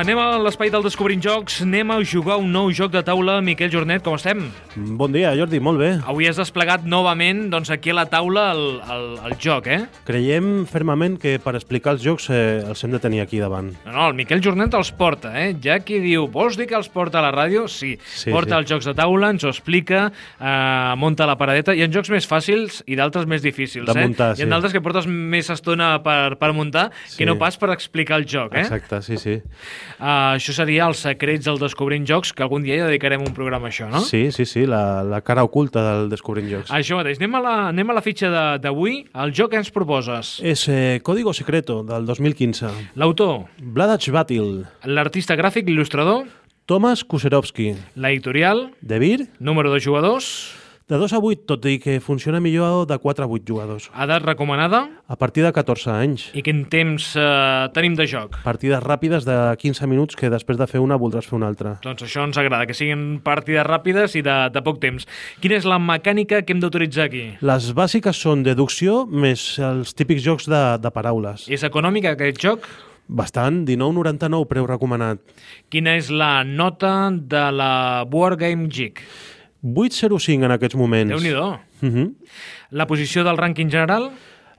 Anem a l'espai del Descobrint Jocs, anem a jugar un nou joc de taula. Miquel Jornet, com estem? Bon dia, Jordi, molt bé. Avui has desplegat novament doncs, aquí a la taula el, el, el joc, eh? Creiem fermament que per explicar els jocs eh, els hem de tenir aquí davant. No, no, el Miquel Jornet els porta, eh? Ja qui diu, vols dir que els porta a la ràdio? Sí, Sí, porta sí. els jocs de taula, ens ho explica, eh, munta la paradeta. Hi ha jocs més fàcils i d'altres més difícils, De eh? muntar, Hi ha sí. d'altres que portes més estona per, per muntar Sí. que no pas per explicar el joc, eh? Exacte, sí, sí. Uh, això seria els secrets del Descobrint Jocs, que algun dia ja dedicarem un programa a això, no? Sí, sí, sí, la, la cara oculta del Descobrint Jocs. Això mateix. Anem a la, anem a la fitxa de- d'avui. El joc que ens proposes. És eh, Código Secreto, del 2015. L'autor, Vladach Batil, l'artista gràfic, l'il·lustrador, Thomas Kuserovski, l'editorial, De Vir, número de jugadors, de 2 a 8, tot i que funciona millor de 4 a 8 jugadors. edat recomanada A partir de 14 anys. i quin temps eh, tenim de joc. Partides ràpides de 15 minuts que després de fer una voldràs fer una altra. Doncs això ens agrada, que siguin partides ràpides i de, de poc temps. Quina és la mecànica que hem d'utilitzar aquí? Les bàsiques són deducció més els típics jocs de, de paraules. És econòmic aquest joc? Bastant, 19,99 preu recomanat. Quina és la nota de la Wargame Geek? 8,05 en aquests moments. Déu-n'hi-do. Mhm. La posició del rànquing general?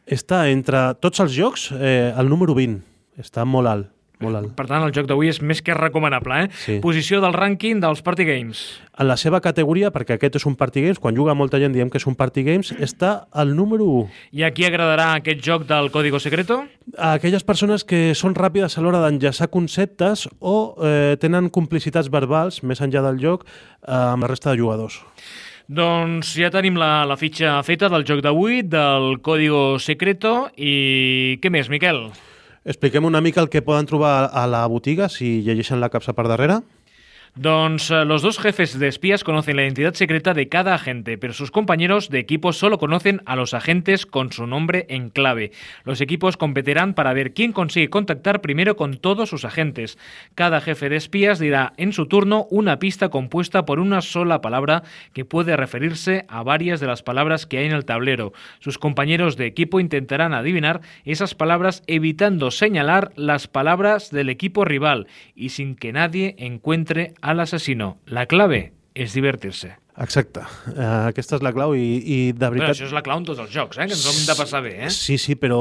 Està entre tots els jocs eh, el número 20. Està molt alt, molt alt. Per tant, el joc d'avui és més que recomanable. Eh? Sí. Posició del rànquing dels party games. En la seva categoria, perquè aquest és un party games, quan juga molta gent diem que és un party games, està al número 1. I a qui agradarà aquest joc del Código Secreto? A aquelles persones que són ràpides a l'hora d'enllaçar conceptes o eh, tenen complicitats verbals, més enllà del joc, eh, amb la resta de jugadors. Doncs ja tenim la, la fitxa feta del joc d'avui, del Código Secreto, i què més, Miquel? Expliquem una mica el que poden trobar a la botiga si llegeixen la capsa per darrere. Doncs eh, los dos jefes de espías conocen la identidad secreta de cada agente, pero sus compañeros de equipo solo conocen a los agentes con su nombre en clave. Los equipos competirán para ver quién consigue contactar primero con todos sus agentes. Cada jefe de espías dirá en su turno una pista compuesta por una sola palabra que puede referirse a varias de las palabras que hay en el tablero. Sus compañeros de equipo intentarán adivinar esas palabras evitando señalar las palabras del equipo rival y sin que nadie encuentre al asesino. La clave és divertir-se. Exacte. Eh, aquesta és la clau i, i de veritat... això és la clau en tots els jocs, eh? que ens ho hem de passar bé. Eh? Sí, sí, però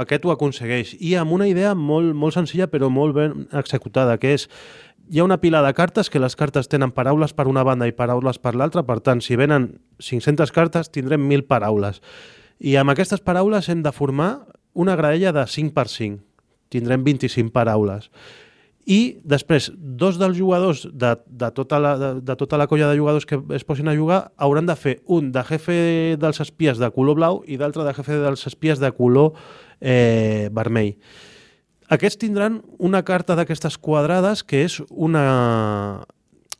aquest ho aconsegueix. I amb una idea molt, molt senzilla però molt ben executada, que és hi ha una pila de cartes que les cartes tenen paraules per una banda i paraules per l'altra, per tant, si venen 500 cartes, tindrem 1.000 paraules. I amb aquestes paraules hem de formar una graella de 5 per 5. Tindrem 25 paraules. I després, dos dels jugadors de, de, tota la, de, de tota la colla de jugadors que es posin a jugar hauran de fer un de jefe dels espies de color blau i d'altre de jefe dels espies de color eh, vermell. Aquests tindran una carta d'aquestes quadrades que és una...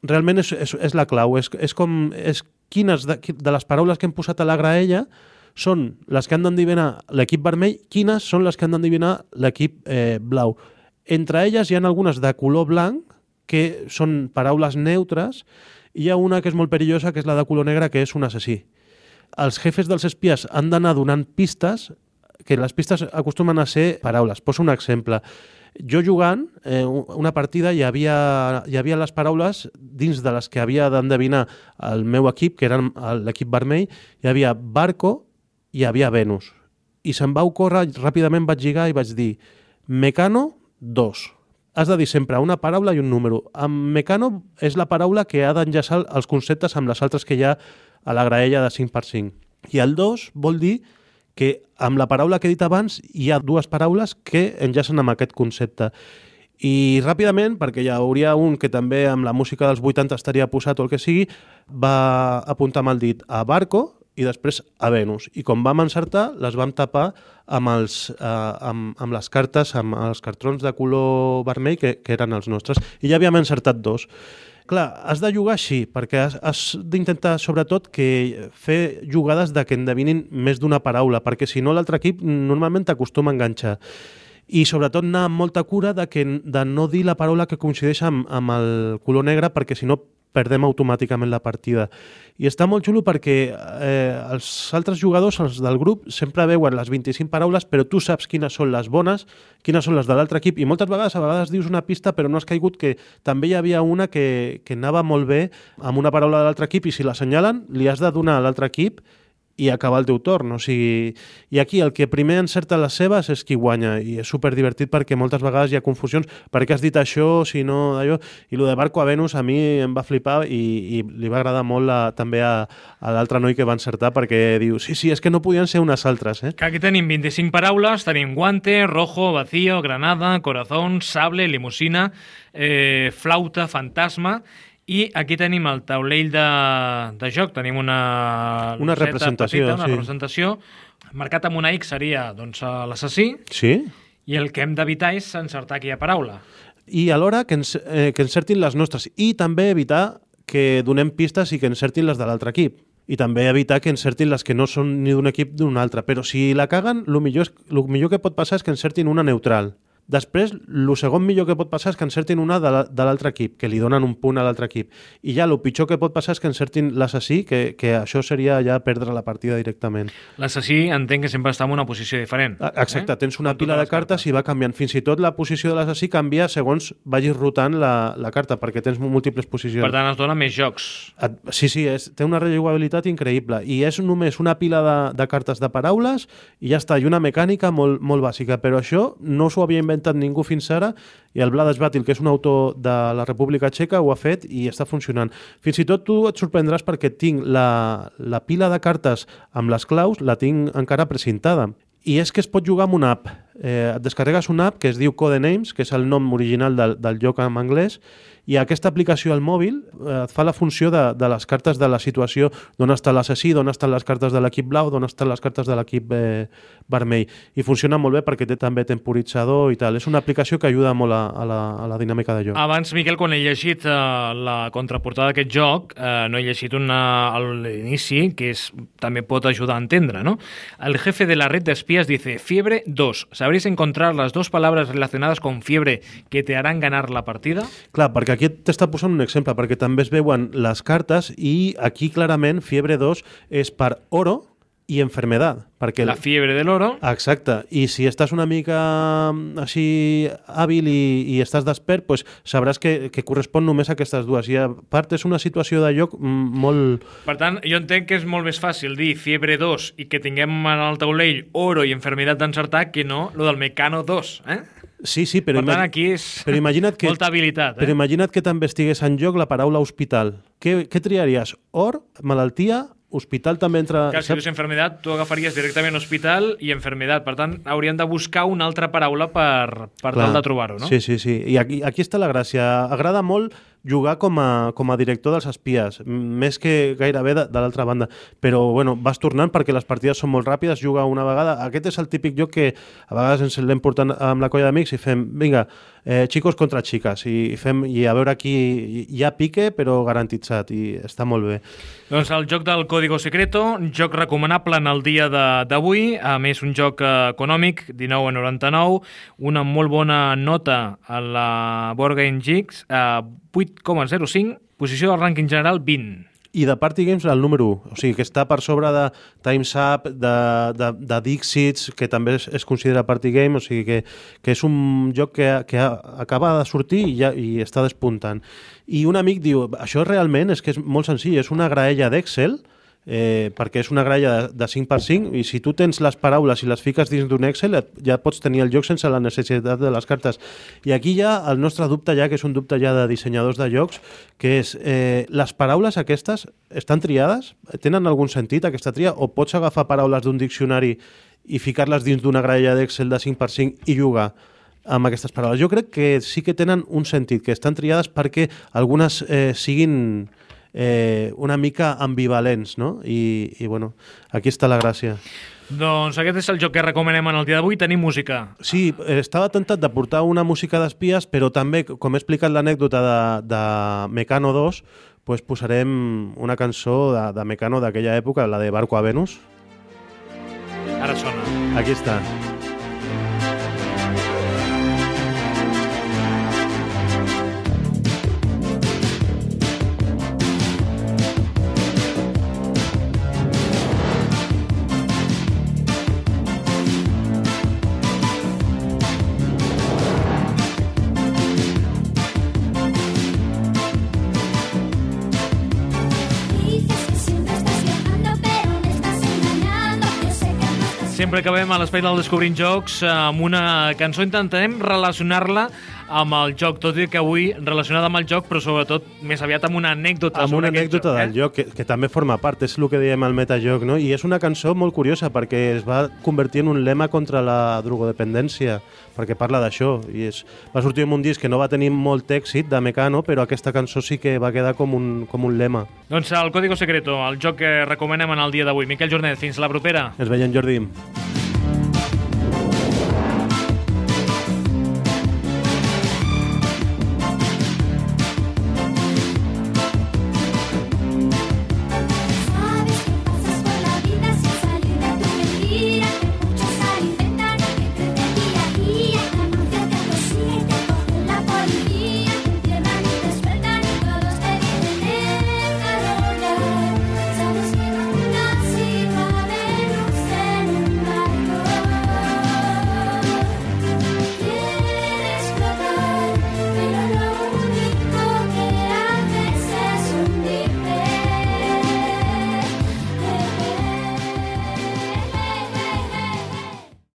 Realment és, és, és la clau, és, és com... És quines de, de les paraules que hem posat a la graella són les que han d'endivinar l'equip vermell, quines són les que han d'endivinar l'equip eh, blau. Entre elles hi ha algunes de color blanc, que són paraules neutres, i hi ha una que és molt perillosa, que és la de color negre, que és un assassí. Els jefes dels espies han d'anar donant pistes, que les pistes acostumen a ser paraules. Poso un exemple. Jo jugant, eh, una partida, hi havia, hi havia les paraules dins de les que havia d'endevinar el meu equip, que eren l'equip vermell, hi havia Barco i hi havia Venus. I se'm va ocórrer, ràpidament vaig lligar i vaig dir Mecano 2. Has de dir sempre una paraula i un número. Amb Mecano és la paraula que ha d'enllaçar els conceptes amb les altres que hi ha a la graella de 5 per 5. I el 2 vol dir que amb la paraula que he dit abans hi ha dues paraules que enllacen amb aquest concepte. I ràpidament, perquè hi hauria un que també amb la música dels 80 estaria posat o el que sigui, va apuntar amb el dit a Barco i després a Venus. I com vam encertar, les vam tapar amb, els, eh, amb, amb les cartes, amb els cartrons de color vermell que, que eren els nostres. I ja havíem encertat dos. Clar, has de jugar així, perquè has, has d'intentar, sobretot, que fer jugades de que endevinin més d'una paraula, perquè si no l'altre equip normalment t'acostuma a enganxar. I sobretot anar amb molta cura de, que, de no dir la paraula que coincideix amb, amb el color negre, perquè si no perdem automàticament la partida. I està molt xulo perquè eh, els altres jugadors, els del grup, sempre veuen les 25 paraules, però tu saps quines són les bones, quines són les de l'altre equip, i moltes vegades, a vegades dius una pista, però no has caigut que també hi havia una que, que anava molt bé amb una paraula de l'altre equip, i si l'assenyalen, li has de donar a l'altre equip i acabar el teu torn. O sigui, I aquí el que primer encerta les seves és qui guanya i és super divertit perquè moltes vegades hi ha confusions per què has dit això, si no d'allò i el de Barco a Venus a mi em va flipar i, i li va agradar molt a, també a, a l'altre noi que va encertar perquè diu, sí, sí, és que no podien ser unes altres. Eh? Aquí tenim 25 paraules, tenim guante, rojo, vacío, granada, corazón, sable, limusina, eh, flauta, fantasma i aquí tenim el taulell de, de joc, tenim una... Una representació, petita, una sí. representació. Marcat amb una X seria doncs, l'assassí, Sí? i el que hem d'evitar és encertar aquella paraula. I alhora que, ens, eh, que encertin les nostres i també evitar que donem pistes i que encertin les de l'altre equip i també evitar que encertin les que no són ni d'un equip d'un altre. Però si la caguen, el millor, és, millor que pot passar és que encertin una neutral. Després, el segon millor que pot passar és que encertin una de la- de l'altre equip, que li donen un punt a l'altre equip. I ja el pitjor que pot passar és que encertin l'assassí, que, que això seria ja perdre la partida directament. L'assassí entenc que sempre està en una posició diferent. Ah, Exacte, tens una Amb pila de cartes i va canviant. Fins i tot la posició de l'assassí canvia segons vagis rotant la, la carta, perquè tens múltiples posicions. Per tant, es dona més jocs. Et- Sí, sí, és, té una rejugabilitat increïble i és només una pila de, de cartes de paraules i ja està, i una mecànica molt, molt bàsica, però això no s'ho havia inventat ningú fins ara i el Vladas Batil, que és un autor de la República Txeca, ho ha fet i està funcionant. Fins i tot tu et sorprendràs perquè tinc la, la pila de cartes amb les claus, la tinc encara precintada. I és que es pot jugar amb una app. Eh, et descarregues una app que es diu Codenames, que és el nom original del, del joc en anglès, i aquesta aplicació al mòbil eh, et fa la funció de, de les cartes de la situació, d'on està l'assassí, d'on estan les cartes de l'equip blau, d'on estan les cartes de l'equip eh, vermell. I funciona molt bé perquè té també temporitzador i tal. És una aplicació que ajuda molt a, a, la, a la dinàmica de joc. Abans, Miquel, quan he llegit eh, la contraportada d'aquest joc, eh, no he llegit una a l'inici, que és, també pot ajudar a entendre, ¿no? El jefe de la red de espías dice, fiebre 2, ¿sabréis encontrar las dos palabras relacionadas con fiebre que te harán ganar la partida? Clar, perquè aquí t'està posant un exemple, perquè també es veuen les cartes i aquí clarament Fiebre 2 és per oro i enfermedad. Perquè La fiebre del oro, Exacte, i si estàs una mica mm, així hàbil i, i estàs despert, pues sabràs que, que correspon només a aquestes dues. I a part és una situació de lloc mm, molt... per tant, jo entenc que és molt més fàcil dir fiebre 2 i que tinguem en el taulell oro i enfermedad d'encertar que no lo del mecano 2, eh? Sí, sí, però, per tant, aquí és però imagina't que... molta habilitat, Però eh? imagina't que també estigués en joc la paraula hospital. Què, què triaries? Or, malaltia, hospital també entra... Clar, si dius enfermedad, tu agafaries directament hospital i enfermedad. Per tant, hauríem de buscar una altra paraula per, per tal de trobar-ho, no? Sí, sí, sí. I aquí, aquí està la gràcia. Agrada molt jugar com a, com a director dels espies, més que gairebé de, de l'altra banda. Però, bueno, vas tornant perquè les partides són molt ràpides, juga una vegada. Aquest és el típic joc que a vegades ens l'hem portat amb la colla d'amics i fem, vinga, eh, xicos contra xiques, i, i, fem, i a veure aquí hi ha pique, però garantitzat, i està molt bé. Doncs el joc del Código Secreto, joc recomanable en el dia d'avui, a més un joc eh, econòmic, 19,99, una molt bona nota a la Board Game Geeks, eh, 8,05, posició del rànquing general 20. I de Party Games el número 1, o sigui que està per sobre de Time's Up, de, de, de Dixits, que també es, es considera Party Game, o sigui que, que és un joc que, que acaba de sortir i, ja, i està despuntant. I un amic diu, això realment és que és molt senzill, és una graella d'Excel, eh, perquè és una gralla de, de 5x5 i si tu tens les paraules i les fiques dins d'un Excel et, ja pots tenir el joc sense la necessitat de les cartes. I aquí ha el nostre dubte ja, que és un dubte ja de dissenyadors de jocs, que és eh, les paraules aquestes estan triades? Tenen algun sentit aquesta tria? O pots agafar paraules d'un diccionari i ficar-les dins d'una gralla d'Excel de 5x5 i jugar? amb aquestes paraules. Jo crec que sí que tenen un sentit, que estan triades perquè algunes eh, siguin eh, una mica ambivalents, no? I, I, bueno, aquí està la gràcia. Doncs aquest és el joc que recomanem en el dia d'avui. Tenim música. Sí, estava tentat de portar una música d'espies, però també, com he explicat l'anècdota de, de Mecano 2, pues posarem una cançó de, de Mecano d'aquella època, la de Barco a Venus. Ara sona. Aquí està. Sempre acabem a l'espai del Descobrint Jocs amb una cançó. Intentarem relacionar-la amb el joc, tot i que avui relacionada amb el joc, però sobretot més aviat amb una anècdota. Amb una anècdota joc, del eh? joc, que, que també forma part, és el que diem al metajoc, no? I és una cançó molt curiosa perquè es va convertir en un lema contra la drogodependència, perquè parla d'això. I és, va sortir en un disc que no va tenir molt èxit de Mecano, però aquesta cançó sí que va quedar com un, com un lema. Doncs el Código Secreto, el joc que recomanem en el dia d'avui. Miquel Jornet, fins la propera. Ens veiem, Jordi.